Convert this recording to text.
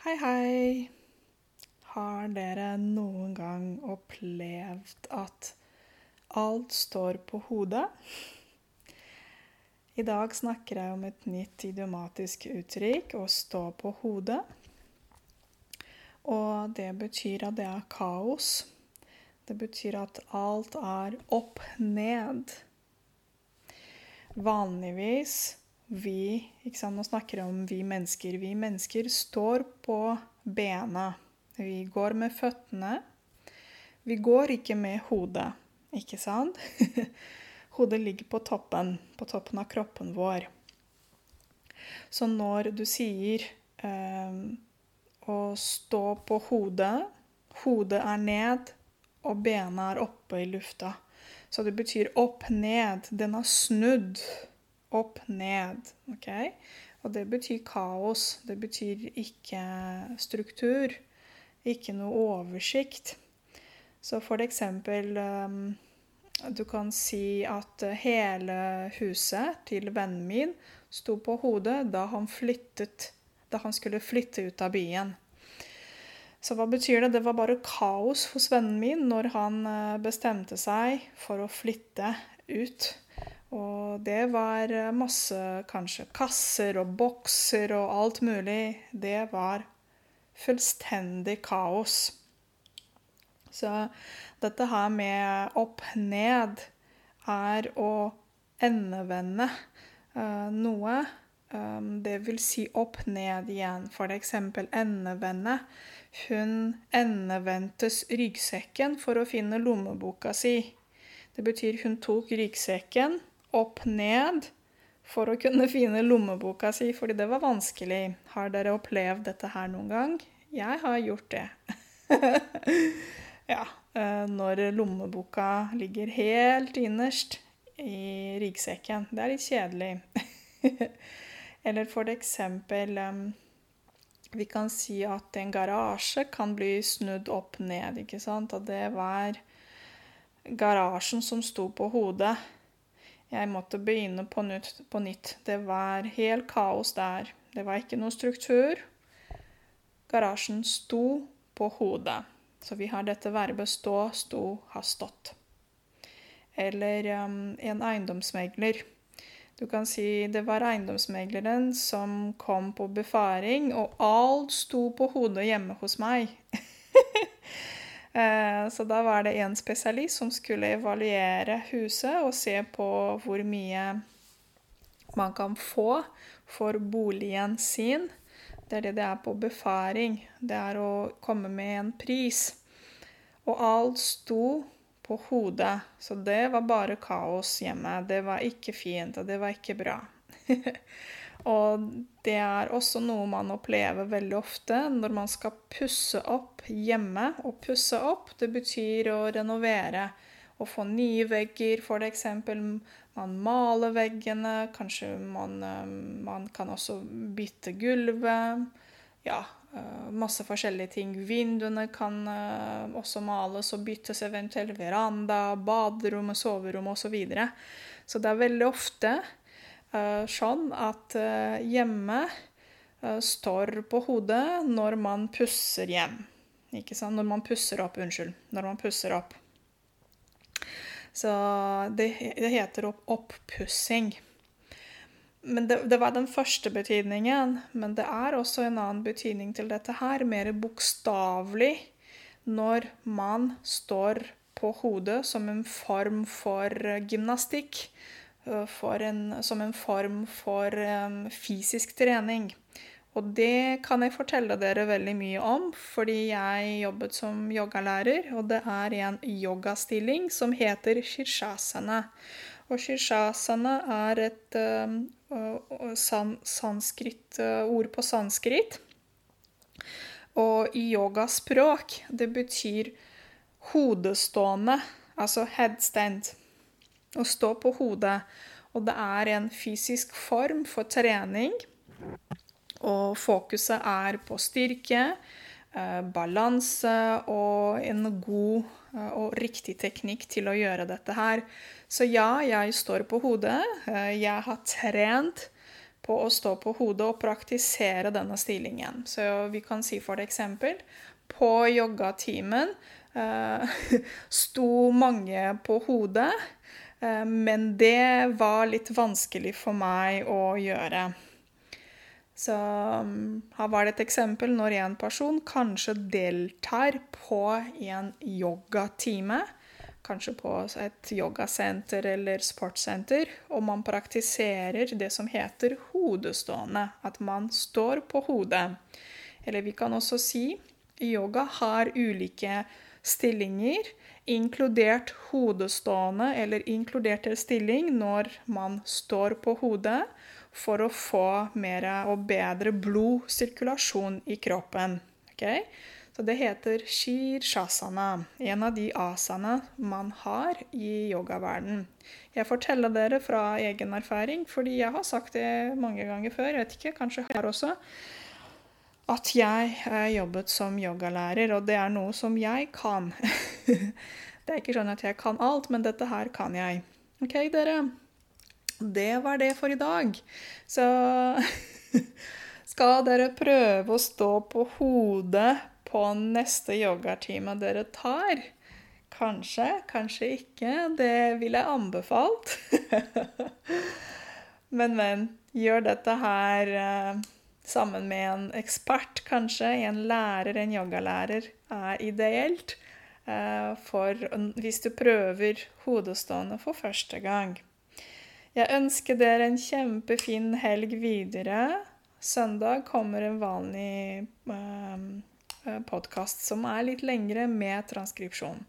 Hei, hei. Har dere noen gang opplevd at alt står på hodet? I dag snakker jeg om et nytt idiomatisk uttrykk, å stå på hodet. Og det betyr at det er kaos. Det betyr at alt er opp ned. Vanligvis vi ikke sant? Nå snakker jeg om vi mennesker. Vi mennesker står på bena. Vi går med føttene. Vi går ikke med hodet, ikke sant? hodet ligger på toppen, på toppen av kroppen vår. Så når du sier eh, å stå på hodet Hodet er ned, og bena er oppe i lufta. Så det betyr opp ned. Den er snudd opp, ned. ok? Og det betyr kaos. Det betyr ikke struktur. Ikke noe oversikt. Så for eksempel um, Du kan si at hele huset til vennen min sto på hodet da han flyttet Da han skulle flytte ut av byen. Så hva betyr det? Det var bare kaos hos vennen min når han eh, bestemte seg for å flytte ut. Og det var eh, masse kanskje kasser og bokser og alt mulig. Det var fullstendig kaos. Så dette her med opp-ned er å endevende uh, noe. Um, det vil si opp-ned igjen. For eksempel endevende. Hun endevendtes ryggsekken for å finne lommeboka si. Det betyr hun tok ryggsekken opp ned for å kunne finne lommeboka si, fordi det var vanskelig. Har dere opplevd dette her noen gang? Jeg har gjort det. ja. Eh, når lommeboka ligger helt innerst i ryggsekken. Det er litt kjedelig. Eller for eksempel Vi kan si at en garasje kan bli snudd opp ned, ikke sant? At det var garasjen som sto på hodet. Jeg måtte begynne på nytt, på nytt. Det var helt kaos der. Det var ikke noe struktur. Garasjen sto på hodet. Så vi har dette verbet stå, sto, ha stått. Eller um, en eiendomsmegler. Du kan si det var eiendomsmegleren som kom på befaring, og alt sto på hodet hjemme hos meg. Eh, så da var det en spesialist som skulle evaluere huset og se på hvor mye man kan få for boligen sin. Det er det det er på befaring. Det er å komme med en pris. Og alt sto på hodet, så det var bare kaos hjemme. Det var ikke fint, og det var ikke bra. Og det er også noe man opplever veldig ofte når man skal pusse opp hjemme. Å pusse opp, det betyr å renovere. Å få nye vegger, f.eks. Man maler veggene. Kanskje man, eh, man kan også bytte gulvet. Ja, eh, masse forskjellige ting. Vinduene kan eh, også males og byttes, eventuelt veranda, baderommet, soverommet osv. Så, videre. så det er veldig ofte sånn at eh, hjemme eh, står på hodet når man pusser hjem. Ikke sant? Når man pusser opp, unnskyld. Når man pusser opp. Så det, det heter opp, oppussing. Men det, det, var den første betydningen. Men det er også en annen betydning til dette her, mer bokstavelig, når man står på hodet som en form for gymnastikk. Eh, en, som en form for fysisk trening. Og det kan jeg fortelle dere veldig mye om, fordi jeg jobbet som yogalærer, og det er en yogastilling som heter shirshasana. Og shirshasana er et uh, san sanskrit, ord på sanskrit. Og i yogaspråk det betyr hodestående, altså headstand å stå på hodet. Og det er en fysisk form for trening. Og fokuset er på styrke, eh, balanse og en god eh, og riktig teknikk til å gjøre dette her. Så ja, jeg står på hodet. Eh, jeg har trent på å stå på hodet og praktisere denne stillingen. Så vi kan si for eksempel på yogatimen eh, sto mange på hodet, men det var litt vanskelig for meg å gjøre. Så um, her var det et eksempel når en person kanskje deltar på en yogatime kanskje på et yogasenter eller sportssenter, og man praktiserer det som heter hodestående. At man står på hodet. Eller vi kan også si yoga har ulike stillinger, inkludert hodestående eller inkludert stilling når man står på hodet, for å få mer og bedre blodsirkulasjon i kroppen. Okay? Så det heter shirshasana, en av de asana man har i yogaverden. Jeg forteller dere fra egen erfaring, fordi jeg har sagt det mange ganger før, jeg vet ikke, kanskje her også, at jeg jobbet som yogalærer, og det er noe som jeg kan. det er ikke sånn at jeg kan alt, men dette her kan jeg. OK, dere. Det var det for i dag. Så skal dere prøve å stå på hodet på neste yogatime dere tar. Kanskje, kanskje ikke. Det vil jeg anbefalt. men, men. Gjør dette her uh, sammen med en ekspert, kanskje. En lærer, en yogalærer, er ideelt. Uh, for hvis du prøver hodestående for første gang. Jeg ønsker dere en kjempefin helg videre. Søndag kommer en vanlig uh, Eh, podkast som er litt lengre med transkripsjon.